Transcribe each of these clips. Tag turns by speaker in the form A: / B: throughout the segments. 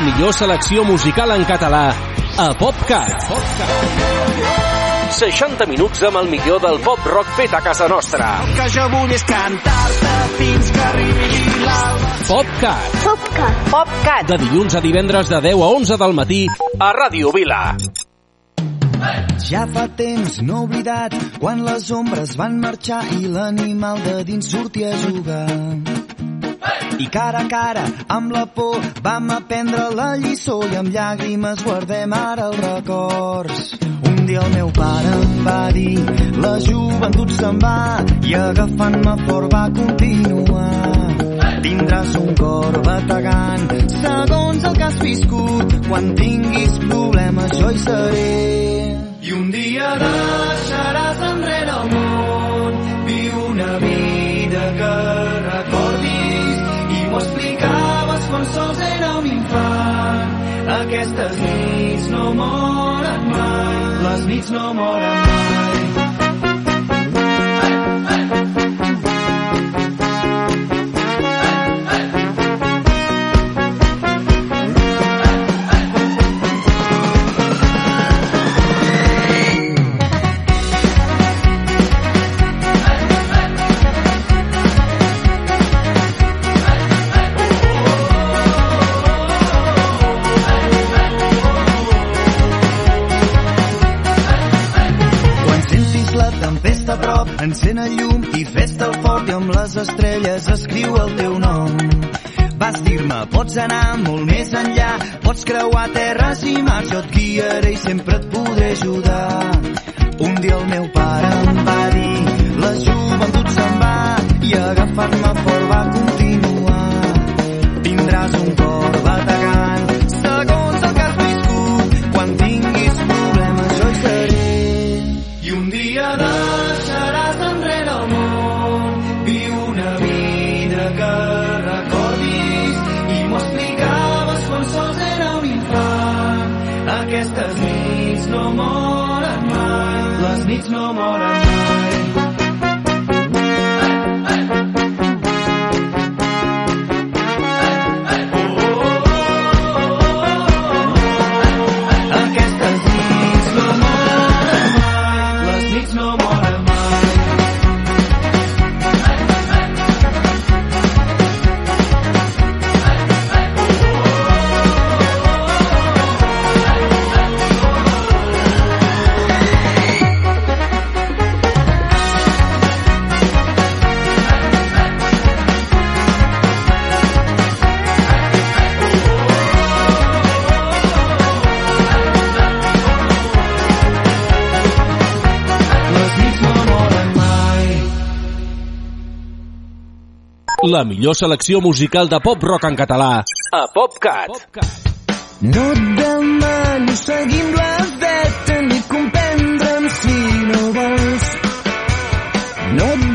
A: La millor selecció musical en català a PopCat. PopCat. 60 minuts amb el millor del pop rock fet a casa nostra.
B: El que jo vull és cantar-te fins que arribi l'alba.
A: PopCat.
C: PopCat. PopCat.
A: De dilluns a divendres de 10 a 11 del matí a Ràdio Vila.
B: Ja fa temps, no oblidat, quan les ombres van marxar i l'animal de dins sortia a jugar. I cara a cara, amb la por, vam aprendre la lliçó i amb llàgrimes guardem ara els records. Un dia el meu pare em va dir la joventut se'n va i agafant-me fort va continuar. Tindràs un cor bategant segons el que has viscut. Quan tinguis problemes jo hi seré. I un dia deixaràs enrere Aquestes nits no moren mai, les nits no moren mai. Encén el llum i fes-te el fort i amb les estrelles escriu el teu nom. Vas dir-me, pots anar molt més enllà, pots creuar terres i mars, jo et guiaré i sempre et podré ajudar. Un dia el meu pare em va La
A: millor selecció musical de pop rock en català a PopCat.
B: No et demano seguir amb la veta ni comprendre'm si no vols. No et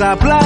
D: vam passar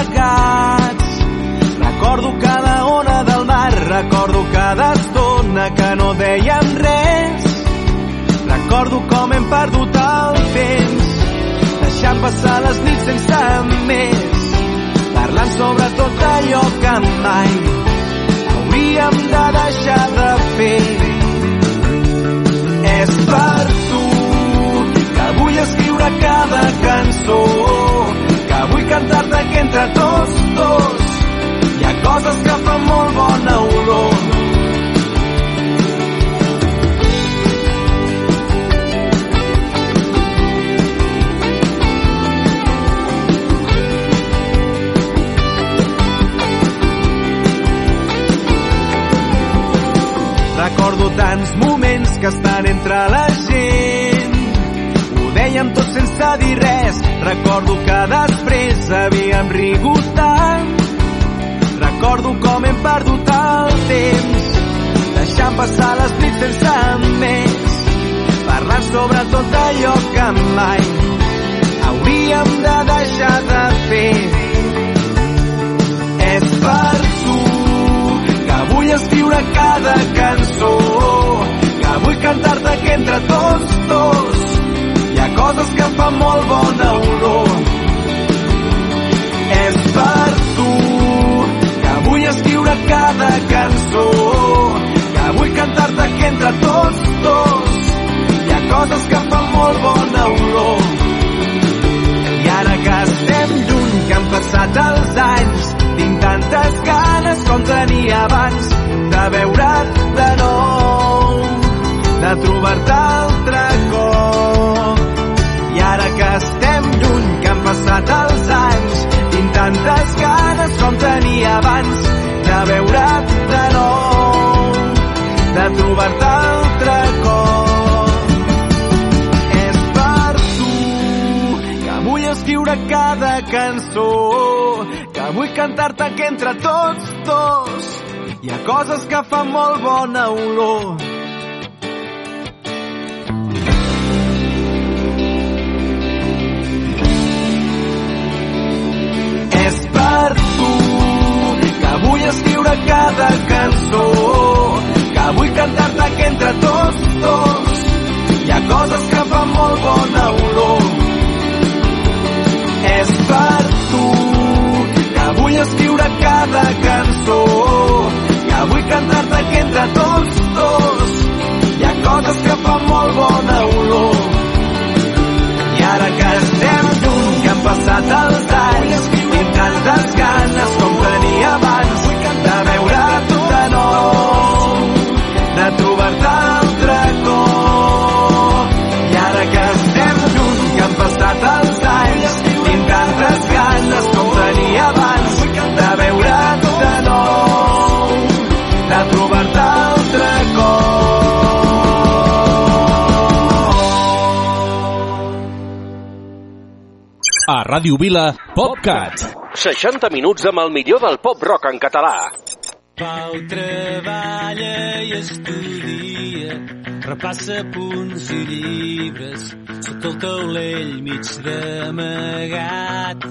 D: mai hauríem de deixar de fer. És per tu que vull escriure cada cançó, que vull cantar-te que entre tots, tots, hi ha coses que fan molt bona olor. És per tu que vull escriure cada cançó, que vull cantar-te que entre tots, coses que fan molt bona olor. I ara que estem lluny, que han passat els anys, tinc tantes ganes com tenia abans de veure't de nou, de trobar-te altre cop. I ara que estem lluny, que han passat els anys, tinc tantes ganes com tenia abans de veure't de nou, de trobar-te altre escriure cada cançó, que vull cantar-te que entre tots dos hi ha coses que fan molt bona olor. Tots, tots, hi ha coses que fan molt bona olor. I ara que estem lluny, que han passat els anys, tinc tantes ganes com tenia
A: A Ràdio Vila, PopCat. 60 minuts amb el millor del pop-rock en català.
E: Pau treballa i estudia, repassa punts i llibres, sota el taulell mig d'amagat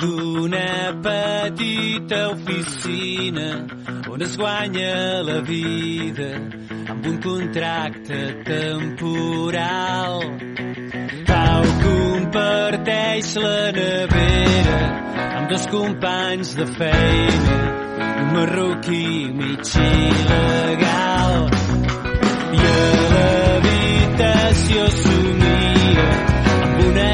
E: d'una petita oficina on es guanya la vida amb un contracte temporal. Pau comparteix la nevera amb dos companys de feina, un marroquí mig il·legal. I a l'habitació somia amb una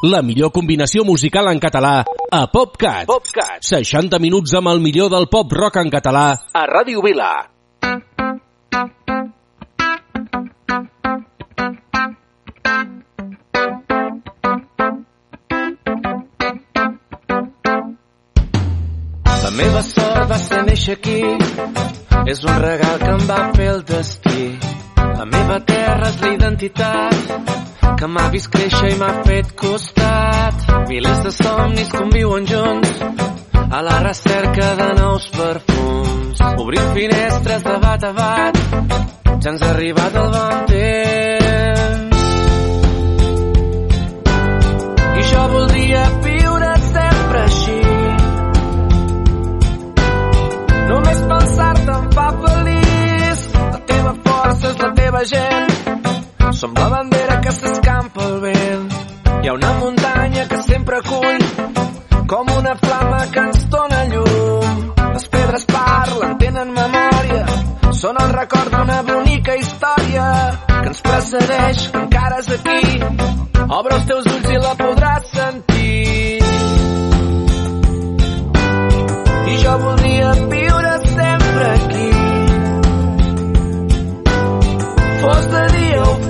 E: La
A: millor combinació musical en català a PopCat. PopCat. 60 minuts amb el millor del pop rock en català a Ràdio Vila.
F: La meva sort va ser néixer aquí, és un regal que em va fer el destí. La meva terra és la identitat que m'ha vist créixer i m'ha fet costat. Milers de somnis conviuen junts a la recerca de nous perfums. Obrim finestres de bat a bat, ja ens ha arribat el bon temps. I jo voldria viure sempre així, Només pensar-te em fa feliç. La teva força és la teva gent. Som la bandera que s'escampa al vent. Hi ha una muntanya que sempre acull com una flama que ens dona llum. Les pedres parlen, tenen memòria, són el record d'una bonica història que ens precedeix, que encara és aquí. Obre els teus ulls i la podràs sentir. i jo voldria viure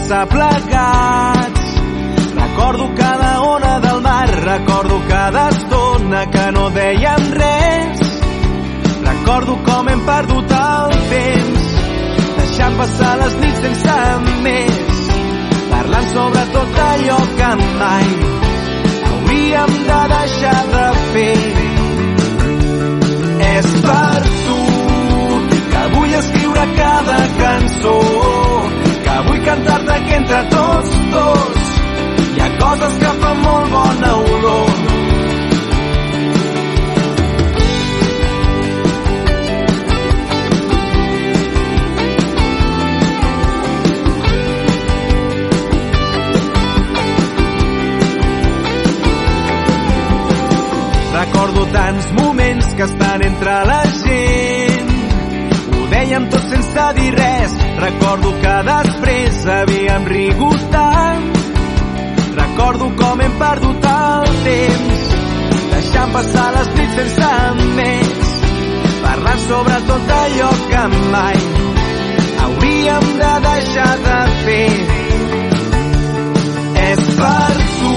D: Passar plegats. Recordo cada ona del mar, recordo cada estona que no dèiem res. Recordo com hem perdut el temps, deixant passar les nits sense més, parlant sobre tot allò que mai hauríem de deixar de fer. Passar les nits sense més, parlant sobre tot allò que mai hauríem de deixar de fer. És per tu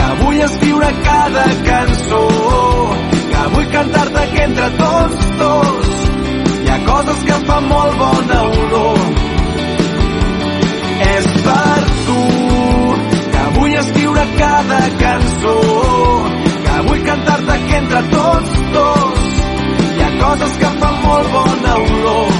D: que vull escriure cada cançó, que vull cantar-te que entre tots, tots, hi ha coses que fan molt bona olor. És per tu que vull escriure cada cançó, entre tots, tots, hi ha coses que fan molt bona olor.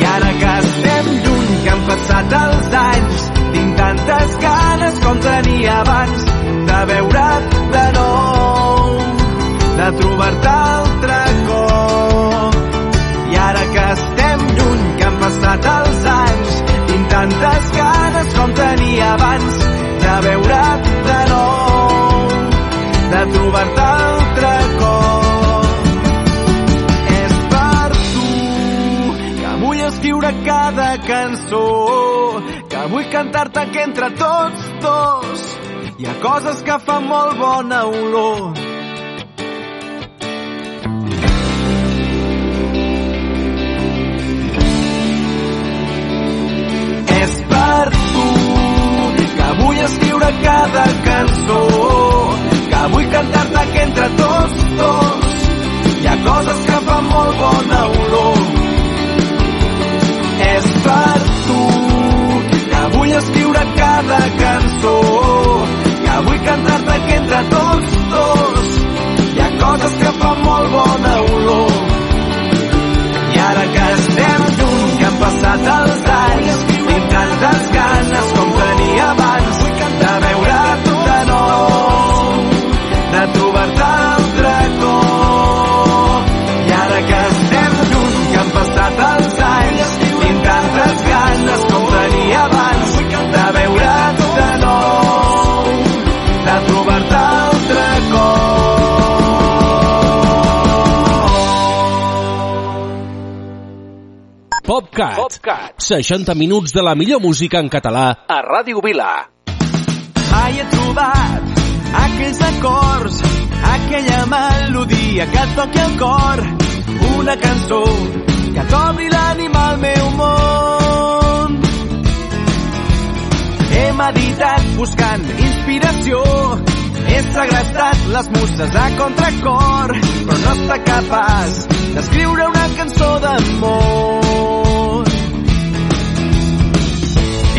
D: I ara que estem lluny, que han passat els anys, tinc tantes ganes com tenia abans de veure't de nou, de trobar-te altre cop. I ara que estem lluny, que han passat els anys, tinc tantes ganes com tenia abans de veure't de trobar-te altre cop. És per tu que vull escriure cada cançó, que vull cantar-te que entre tots dos hi ha coses que fan molt bona olor. Cantar-te que entre tots, tots, hi ha coses que fan molt bona olor. És per tu que vull escriure cada cançó, que vull cantar-te que entre tots, tots, hi ha coses que fan molt bona olor. I ara que estem lluny, que han passat els anys, tinc
A: PopCat. PopCat. 60 minuts de la millor música en català a Ràdio Vila.
D: Mai he trobat aquells acords, aquella melodia que et toqui el cor, una cançó que t'obri l'ànima al meu món. He meditat buscant inspiració, he segrestat les muses a contracor, però no està capaç d'escriure una cançó d'amor.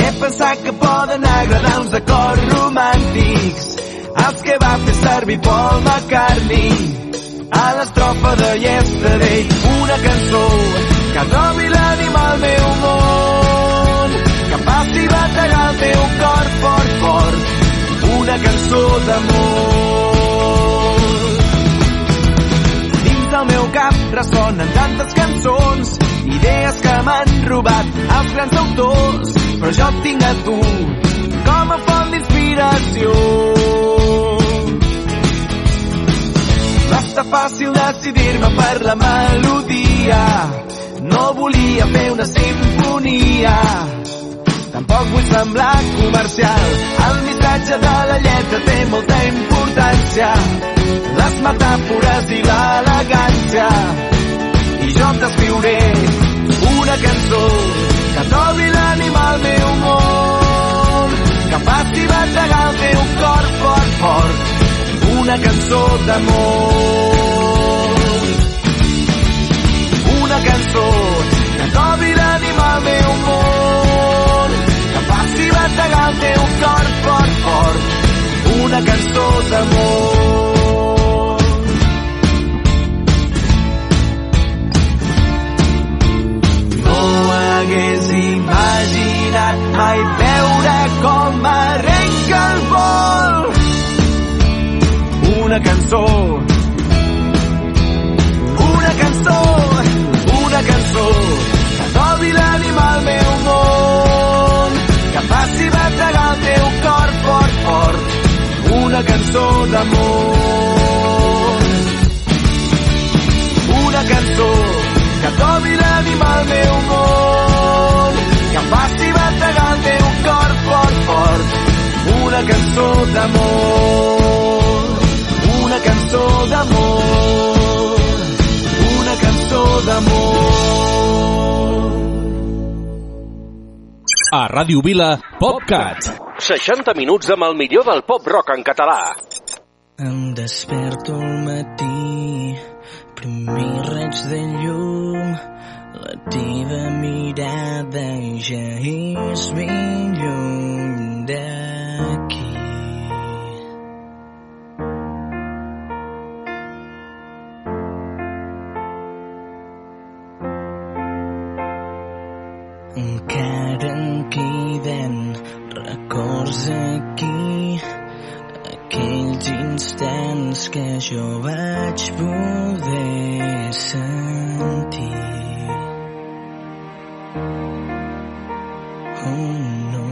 D: He pensat que poden agradar uns acords romàntics. Els que va fer servir Paul McCartney. A l'estrofa de Yesterday una cançó que trobi l'ànima al meu món. Que faci bategar el meu cor fort, fort. Una cançó d'amor. Dins del meu cap ressonen tantes cançons idees que m'han robat els grans autors però jo et tinc a tu com a font d'inspiració va estar fàcil decidir-me per la melodia no volia fer una sinfonia Tampoc vull semblar comercial. El missatge de la lletra té molta importància. Les metàfores i l'elegància lloc d'escriure una cançó que t'obri l'ànima al meu món que faci bategar el teu cor fort, fort. Una cançó d'amor. Una cançó que t'obri l'ànima al meu món que faci bategar el teu cor fort, fort. Una cançó d'amor. hagués imaginat mai veure com arrenca el vol. Una cançó. Una cançó. Una cançó. Que dobli l'ànima al meu món. Que faci batregar el teu cor fort fort. Una cançó d'amor.
B: Una cançó animar el meu món, que em faci bategar el teu cor fort, fort. Una cançó d'amor, una cançó d'amor, una cançó d'amor.
A: A Ràdio Vila, PopCat. 60 minuts amb el millor del pop rock en català.
G: Em desperto al matí, primer raig de llum, la teva mirada ja és ben lluny d'aquí. Encara em queden records aquí aquells instants que jo vaig poder sentir. Oh, no.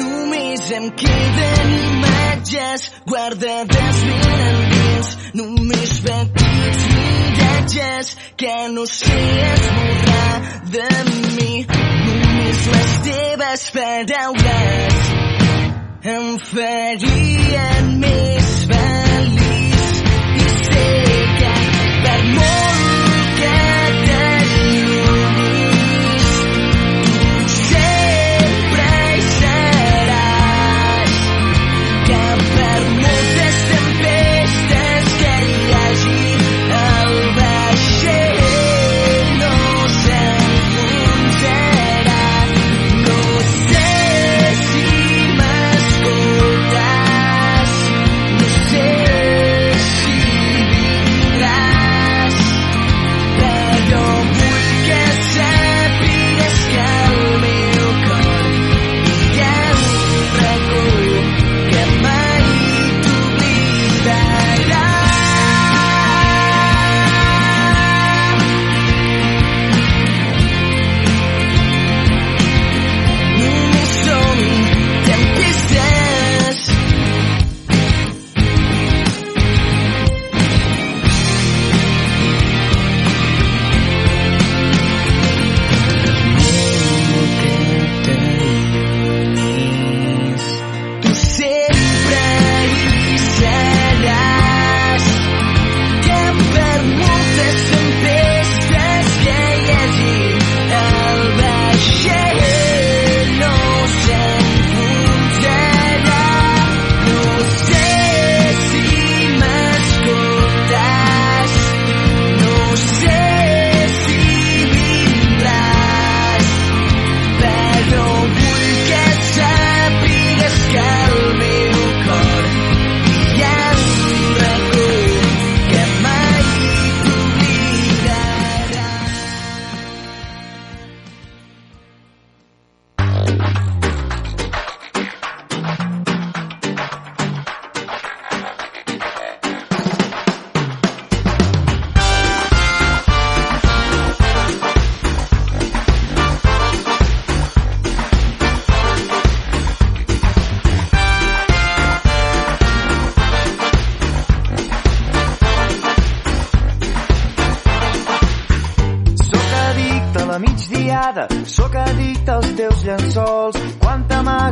G: Només em queden imatges guardades ben endins, només petits miratges que no sé esborrar de mi. Només les teves paraules em farien més feliç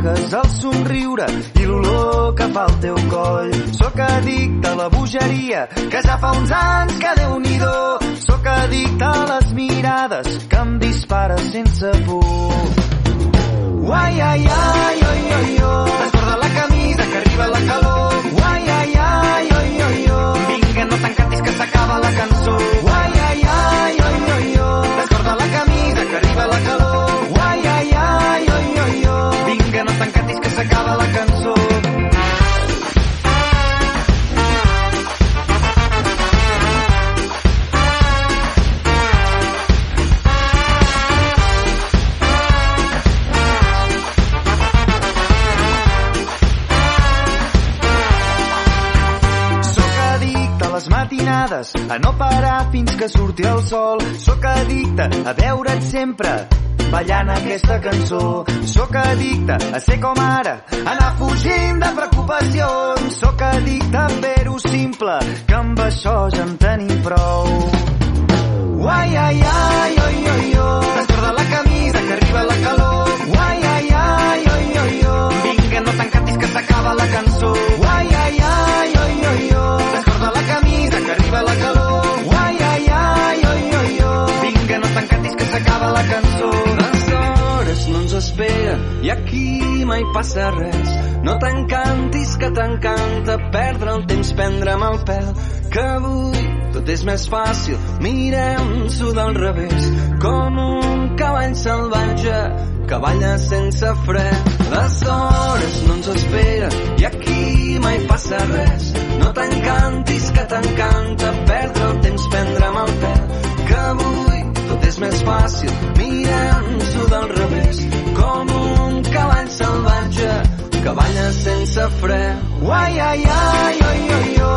B: t'amagues el somriure i l'olor que fa el teu coll. Sóc addicte a la bogeria, que ja fa uns anys que déu nhi Sóc addicte a les mirades que em dispares sense por. Uai, ai, ai, oi, oi, oi. Descorda la camisa que arriba la calor. Uai, ai, ai, oi, oi, oi. Vinga, no t'encantis que s'acaba la cançó. S'acaba la cançó. Matinades, a no parar fins que surti el sol. Sóc addicte a veure't sempre ballant aquesta cançó. Sóc addicte a ser com ara, anar fugint de preocupacions. Sóc addicte a fer-ho simple, que em d'això ja en tenim prou. Uai, ai, ai, oi, oi, oi. Descorda la camisa que arriba la calor. Uai, ai, ai, oi, oi, oi. Vinga, no t'encantis que s'acaba la cançó.
D: Esperen i aquí mai passa res. No t'encantis que t'encanta perdre el temps, prendre'm el pèl, que avui tot és més fàcil. Mirem-s'ho del revés, com un cavall salvatge que balla sense fre. Les hores no ens esperen i aquí mai passa res. No t'encantis que t'encanta perdre el temps, prendre'm el pèl, que avui tot és més fàcil. Mirem-s'ho sense fre.
B: Uai, ai, ai, oi, oi, oi.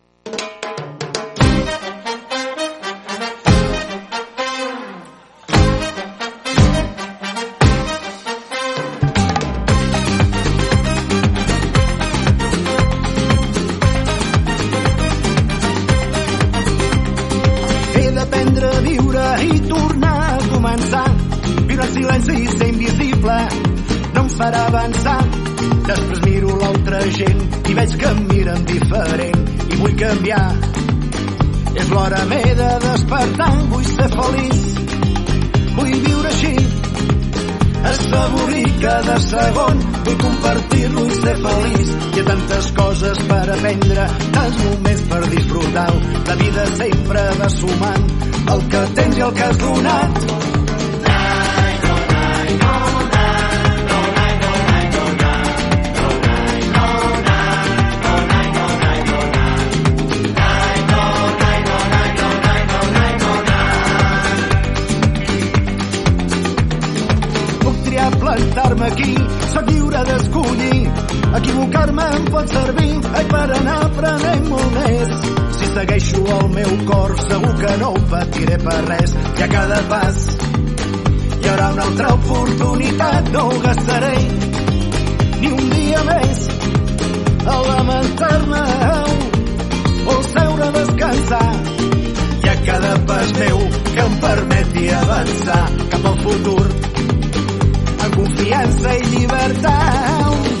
B: Veig que em miren diferent i vull canviar. És l'hora, m'he de despertar, vull ser feliç, vull viure així. Assaborir cada segon, vull compartir-lo i ser feliç. Hi ha tantes coses per aprendre, tants moments per disfrutar-ho. La vida sempre va sumant el que tens i el que has donat. D'escollir. Equivocar-me em pot servir, ai, per anar aprenent molt més. Si segueixo el meu cor, segur que no ho patiré per res. I a cada pas hi haurà una altra oportunitat, no ho gastaré ni un dia més a lamentar-me o seure a descansar i a cada pas meu que em permeti avançar cap al futur confiança i llibertat.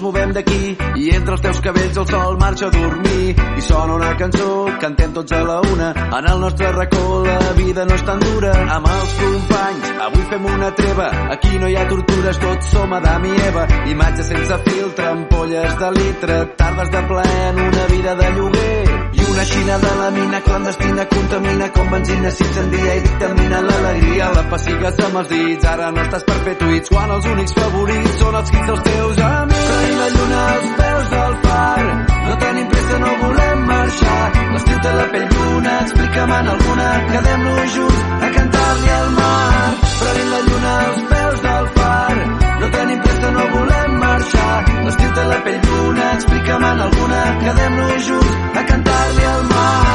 D: Ens movem d'aquí i entre els teus cabells el sol marxa a dormir. I sona una cançó, cantem tots a la una. En el nostre racó la vida no és tan dura. Amb els companys, avui fem una treva. Aquí no hi ha tortures, tots som Adam i Eva. Imatges sense filtre, ampolles de litre tardes de plaer en una vida de lloguer una xina de la mina clandestina contamina com benzina s'incendia i dictamina l'alegria la pessigues amb els dits ara no estàs per fer tuits quan els únics favorits són els hits dels teus amics. Tenim la lluna als peus del far no tenim pressa, no volem marxar. L'estiu té la pell d'una explica'm en alguna quedem-nos junts a cantar-li al mar. Prenent la lluna als peus del far no tenim pressa, no volem l'estiu té la pell d'una explica'm alguna quedem-nos junts a cantar-li al mar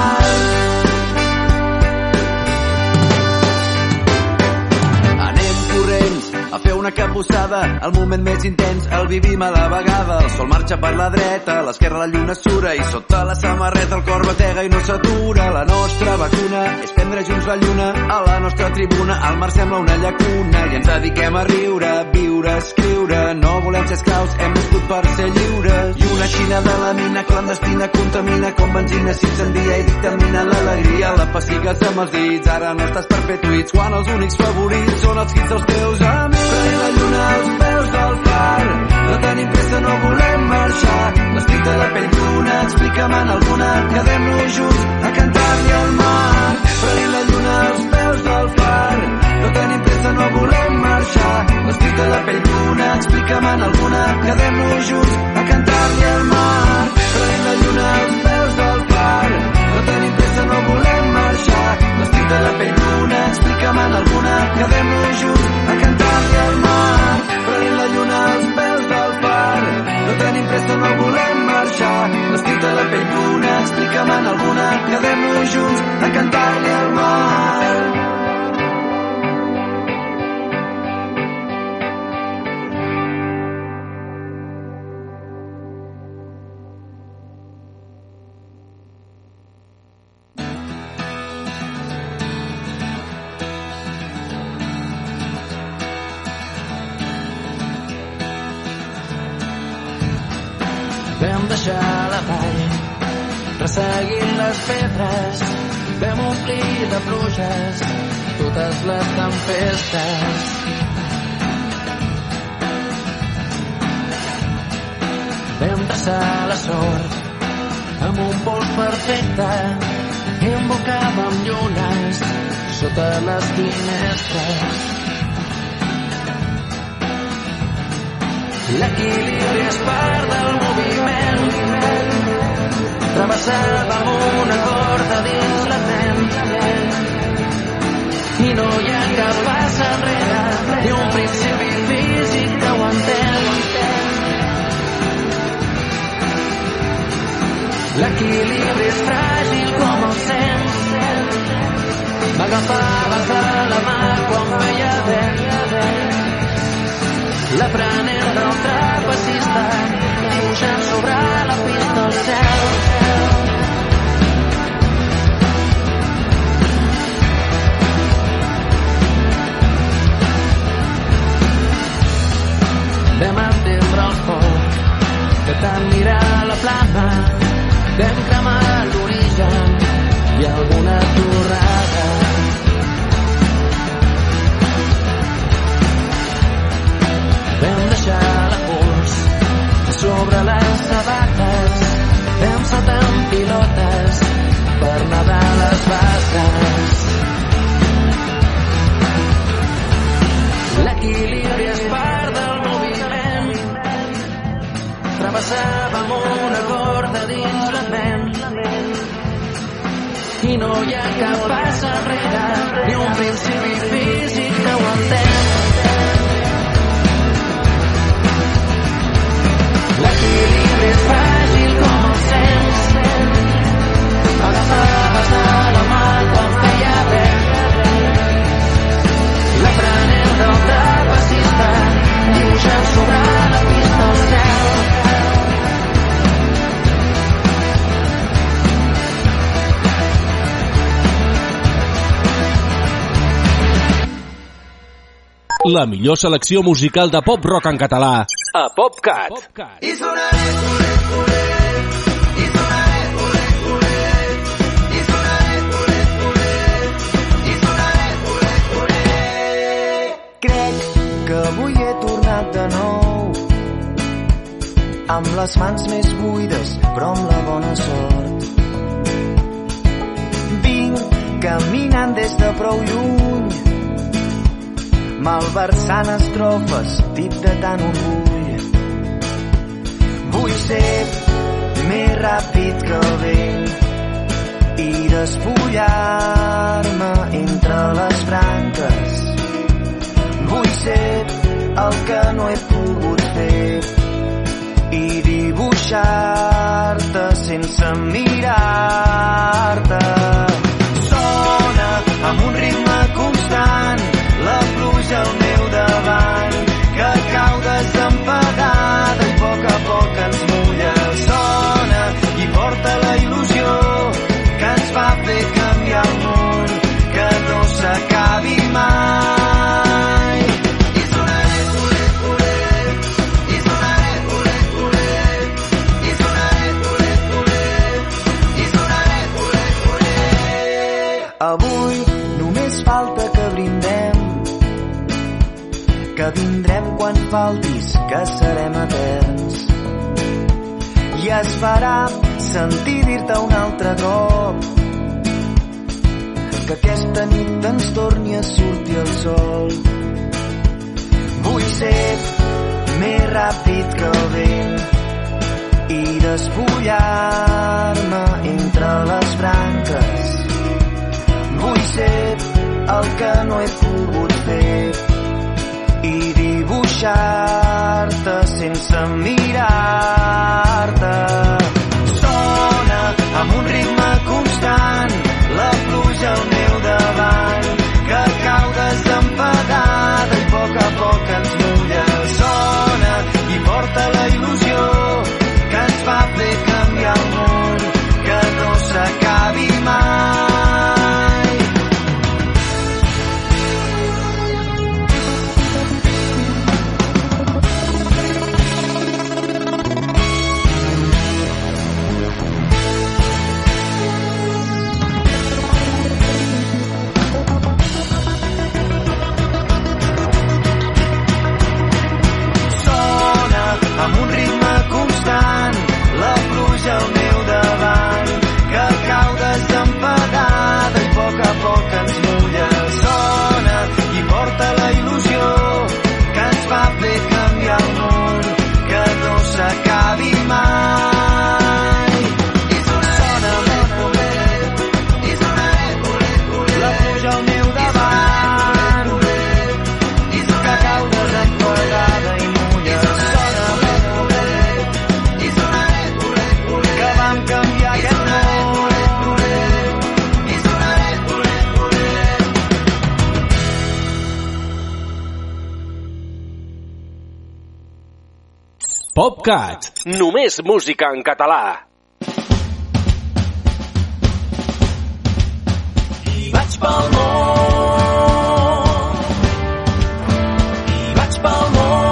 D: a fer una cabussada, el moment més intens el vivim a la vegada. El sol marxa per la dreta, a l'esquerra la lluna sura i sota la samarreta el cor batega i no s'atura. La nostra vacuna és prendre junts la lluna a la nostra tribuna. El mar sembla una llacuna i ens dediquem a riure, viure, a escriure. No volem ser esclaus, hem nascut per ser lliures. I una xina de la mina clandestina contamina com benzina s'incendia i dictamina l'alegria. La pessigues amb els dits, ara no estàs per fer tuits quan els únics favorits són els hits dels teus amics. Tenim la lluna als peus del far, no tenim pressa, no volem marxar. L'estic de la pell d'una, explica'm en alguna, quedem-nos junts a cantar-li al mar. Tenim la lluna als peus del far, no tenim pressa, no volem de la pell d'una, explica'm en alguna, quedem-nos junts a cantar-li al mar. Tenim la lluna als peus del far, no tenim pressa, no volem marxar. L'estic de la pell d'una, explica'm en alguna, quedem-nos junts a cantar-li al mar. Prenent la lluna als peus del far, no tenim pressa, no volem marxar. L'estic de la pell d'una, explica'm en alguna, quedem-nos junts a cantar-li al mar.
F: De pluges totes les tempestes. Vam deixar la sort amb un pols perfecte i embocàvem llunes sota les finestres. L'equilibri és part del moviment. Travessàvem M'agafaves de la mà quan veia vent. L'aprenent del trapecista dibuixant sobre la pista al cel. Vam entendre el foc de tant mirar la flama vam cremar l'origen i alguna torrada Amb pilotes per nedar a les basques. L'equilibri és part del moviment. Travessàvem una corda dins la ment. I no hi ha cap pas enrere, ni un principi físic que ho entén. L'equilibri és fràgil la
A: millor selecció musical de pop rock en català a PopCat. PopCat.
D: I sonaré, sonaré.
B: nou. Amb les mans més buides però amb la bona sort. Vinc caminant des de prou lluny malversant estrofes dit de tant orgull. Vull ser més ràpid que el vent i despullar-me entre les branques. Vull ser el que no he pogut fer i dibuixar-te sense mirar-te. Sona amb un ritme constant la pluja al meu davant que cau desempedada i a poc a poc ens mulla sona i porta la il·lusió faltis, que serem eterns. I es farà sentir dir-te un altre cop que aquesta nit ens torni a sortir el sol. Vull ser més ràpid que el vent i despullar-me deixar-te sense
D: mi.
A: Cat. Només música en català.
C: I vaig pel món I vaig pel món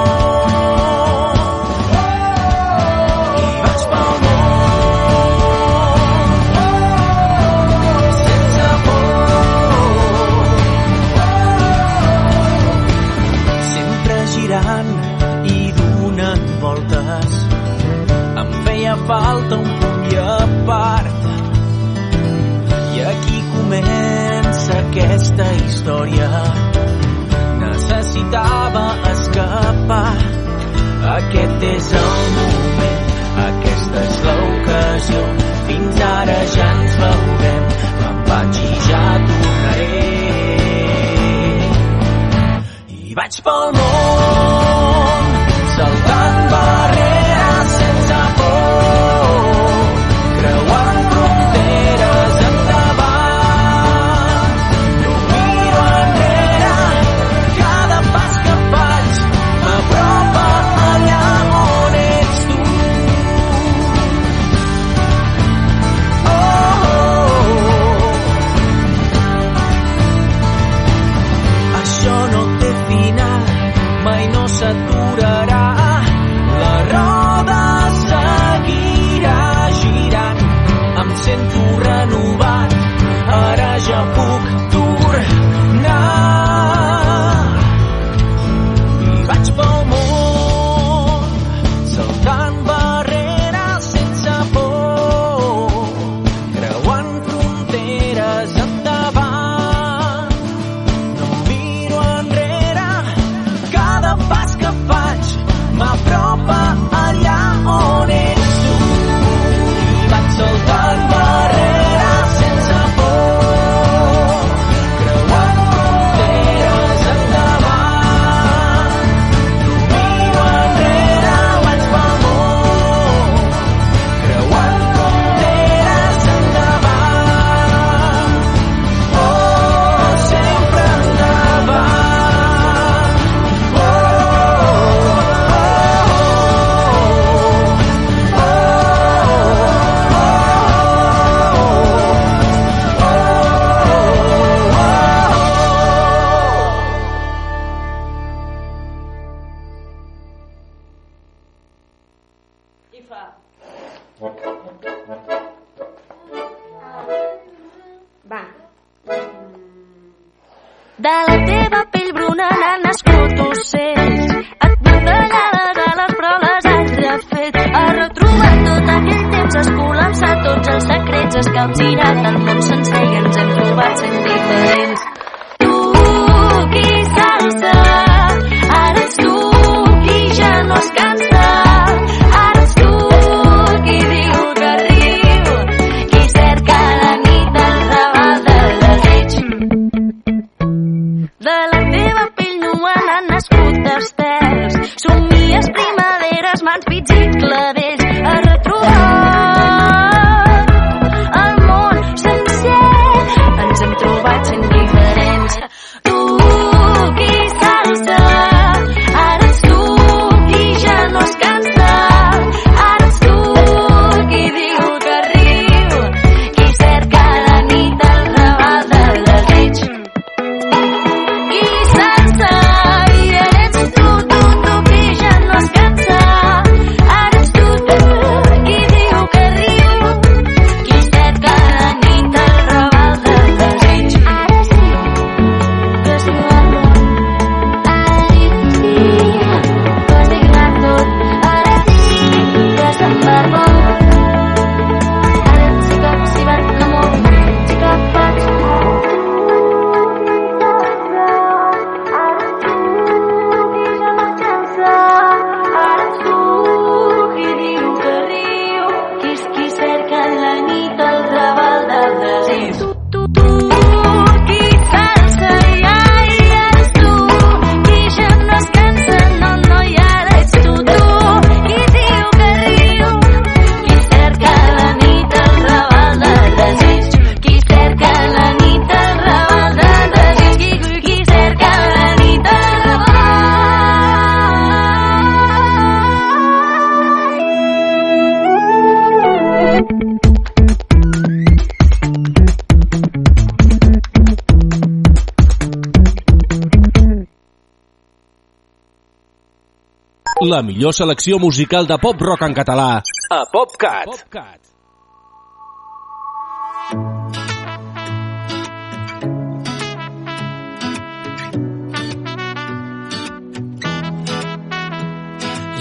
C: la
A: millor selecció musical de pop-rock en català a PopCat. PopCat.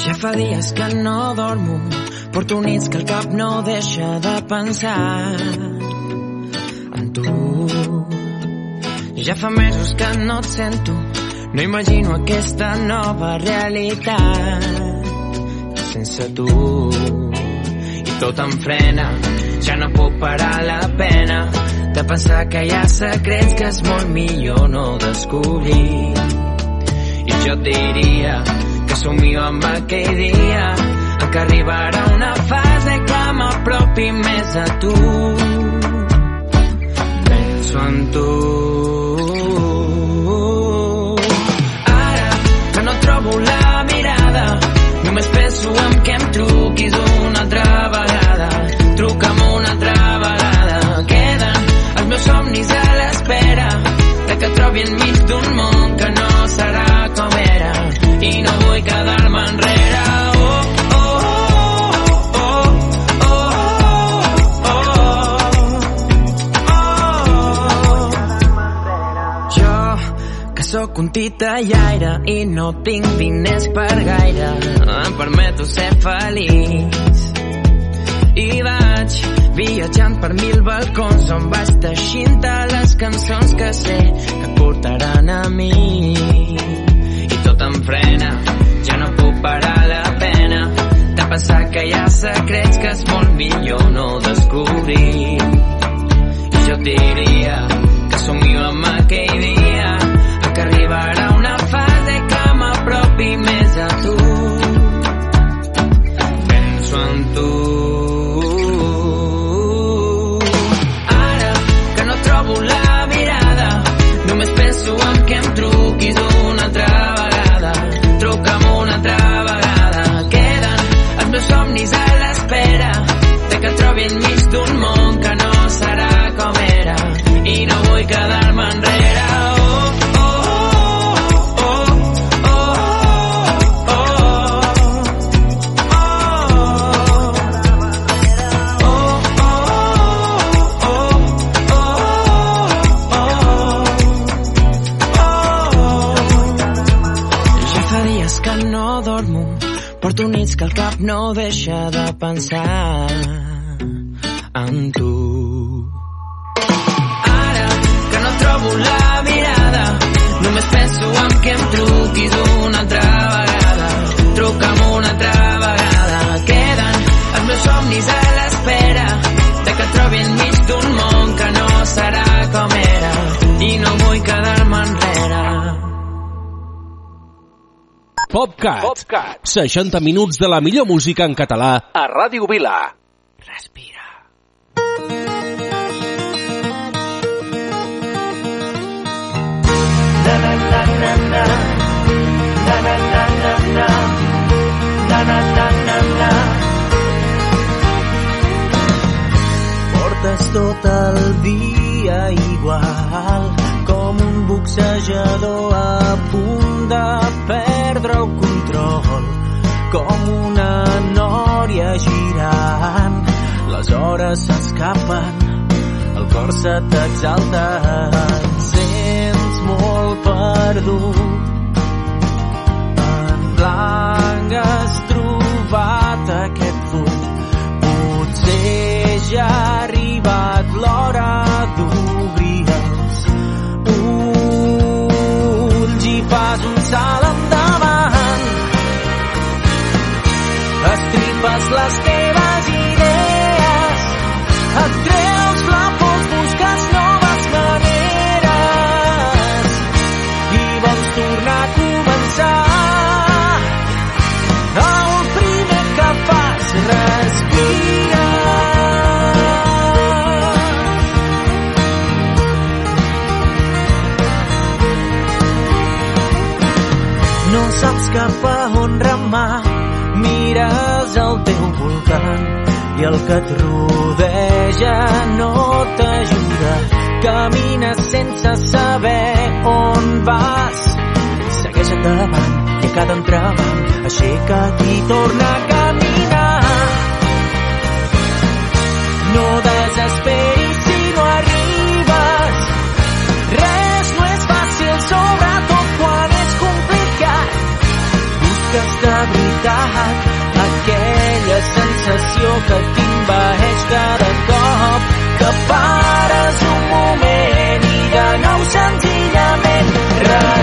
C: Ja fa dies que no dormo, porto nits que el cap no deixa de pensar en tu. Ja fa mesos que no et sento, no imagino aquesta nova realitat sense tu. I tot em frena, ja no puc parar la pena de pensar que hi ha secrets que és molt millor no descobrir. I jo et diria que somio amb aquell dia en què arribarà una fase que m'apropi més a tu. Penso en tu puntita llaire i no tinc diners per gaire. Em permeto ser feliç. I vaig viatjant per mil balcons on vaig teixint les cançons que sé que portaran a mi. I tot em frena, ja no puc parar la pena. T'ha passat que hi ha secrets que és molt millor no descobrir. I jo diria enmig d'un món que no serà com era i no vull quedar-me enrere. Oh, oh, oh, oh, oh, fa dies que no dormo, porto nits que el cap no deixa de pensar en tu. Ara que no trobo la mirada, només penso en que em truquis una altra vegada. Truca'm una altra vegada. Queden els meus somnis a l'espera de que et trobi enmig d'un món que no serà com era i no vull quedar-me enrere.
A: PopCat. PopCat. 60 minuts de la millor música en català a Ràdio Vila.
H: Portes tot el dia igual com un boxejador a punt de perdre el control com una nòria girant. Les hores s'escapen el cor se t'exalta. Molt perdut en blanc has trobat aquest punt. Potser ja ha arribat l'hora d'obrir els ulls i fas un salt endavant. Estripes les teves remar mires al teu voltant i el que et rodeja no t'ajuda. Camines sense saber on vas. Segueix endavant i a cada entrebanc aixeca't i torna a caminar. No desesperis busques de veritat aquella sensació que t'invaeix cada cop que pares un moment i de nou senzillament respira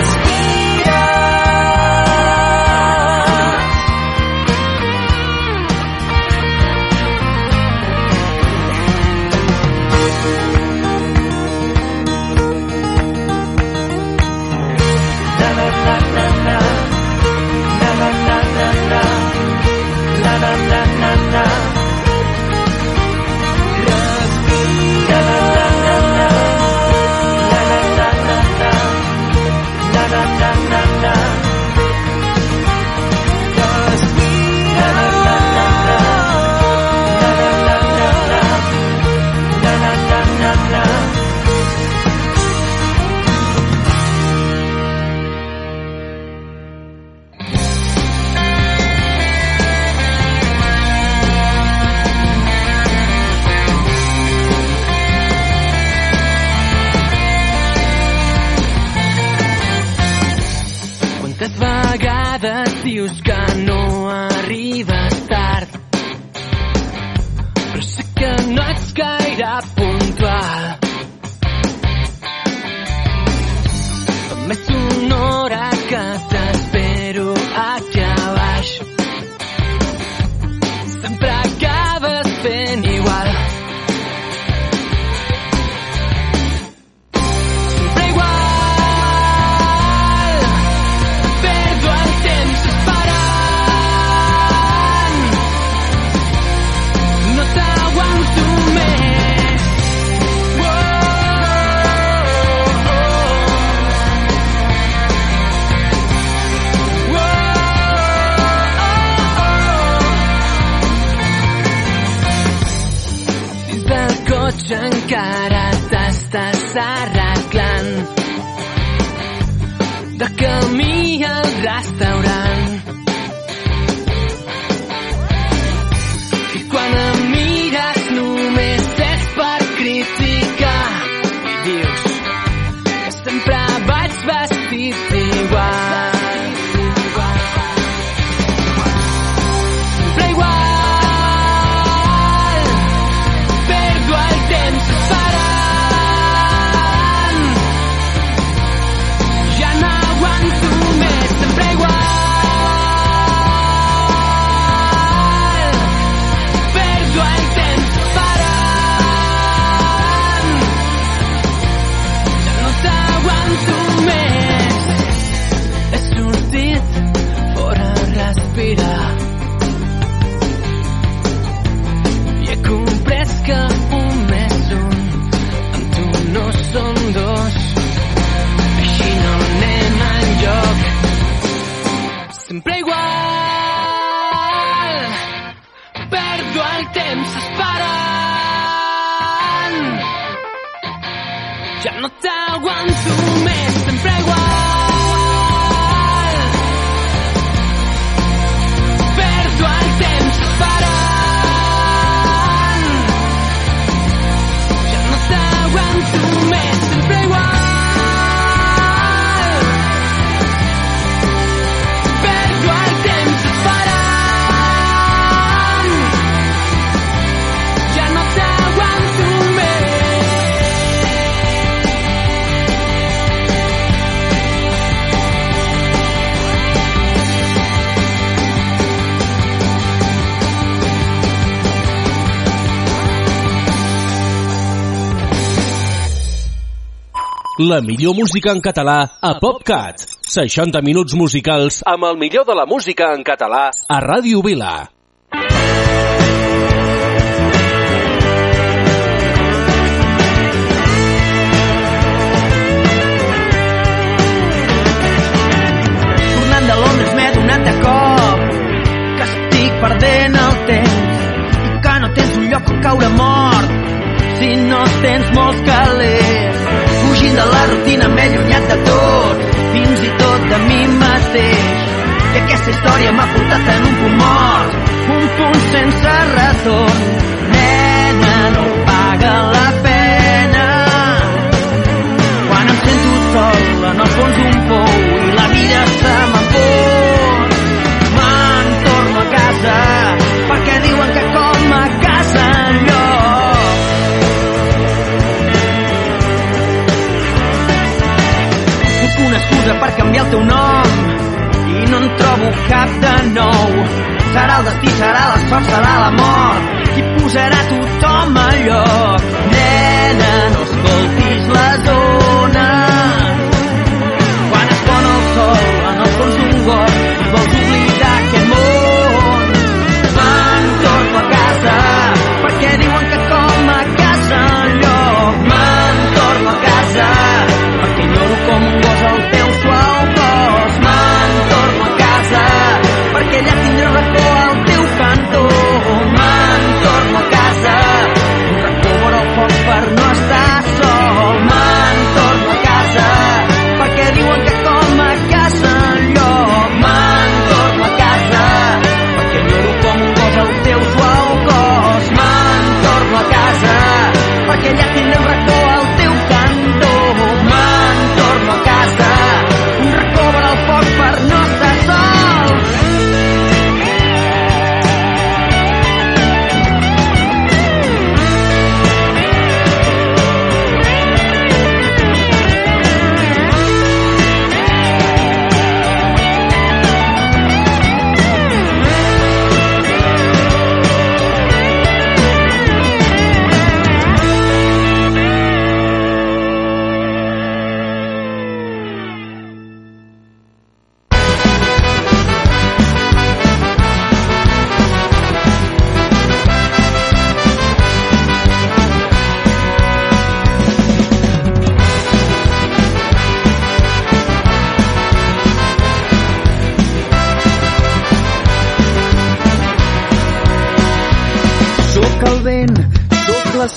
A: la millor música en català a PopCat. 60 minuts musicals amb el millor de la música en català a Ràdio Vila.
I: Tornant de Londres m'he donat de cop que estic perdent el temps i que no tens un lloc on caure mort si no tens molts calés de la rutina m'he allunyat de tot, fins i tot de mi mateix. I aquesta història m'ha portat en un punt mort, un punt sense retorn.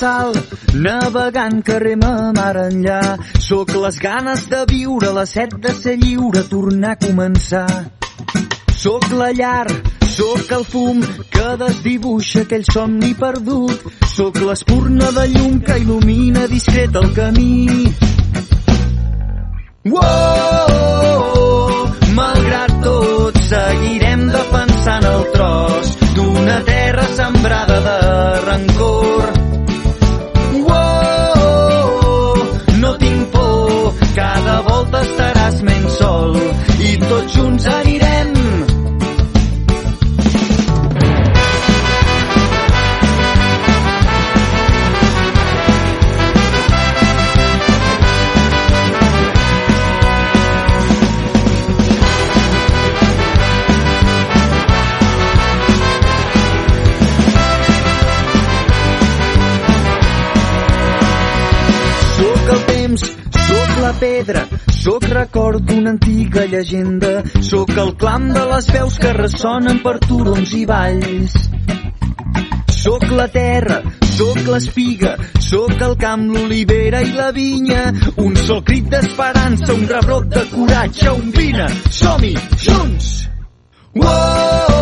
B: Sal, navegant que rema mar enllà. Sóc les ganes de viure, la set de ser lliure, tornar a començar. Sóc la llar, sóc el fum que desdibuixa aquell somni perdut. Sóc l'espurna de llum que il·lumina discret el camí. Wow, malgrat tot, seguirem defensant el tros d'una terra sembrada de rancor. I tots junts record d'una antiga llegenda, sóc el clam de les veus que ressonen per turons i valls. Sóc la terra, sóc l'espiga, sóc el camp, l'olivera i la vinya, un sol crit d'esperança, un rebrot de coratge, un vine, som-hi, junts! Wow!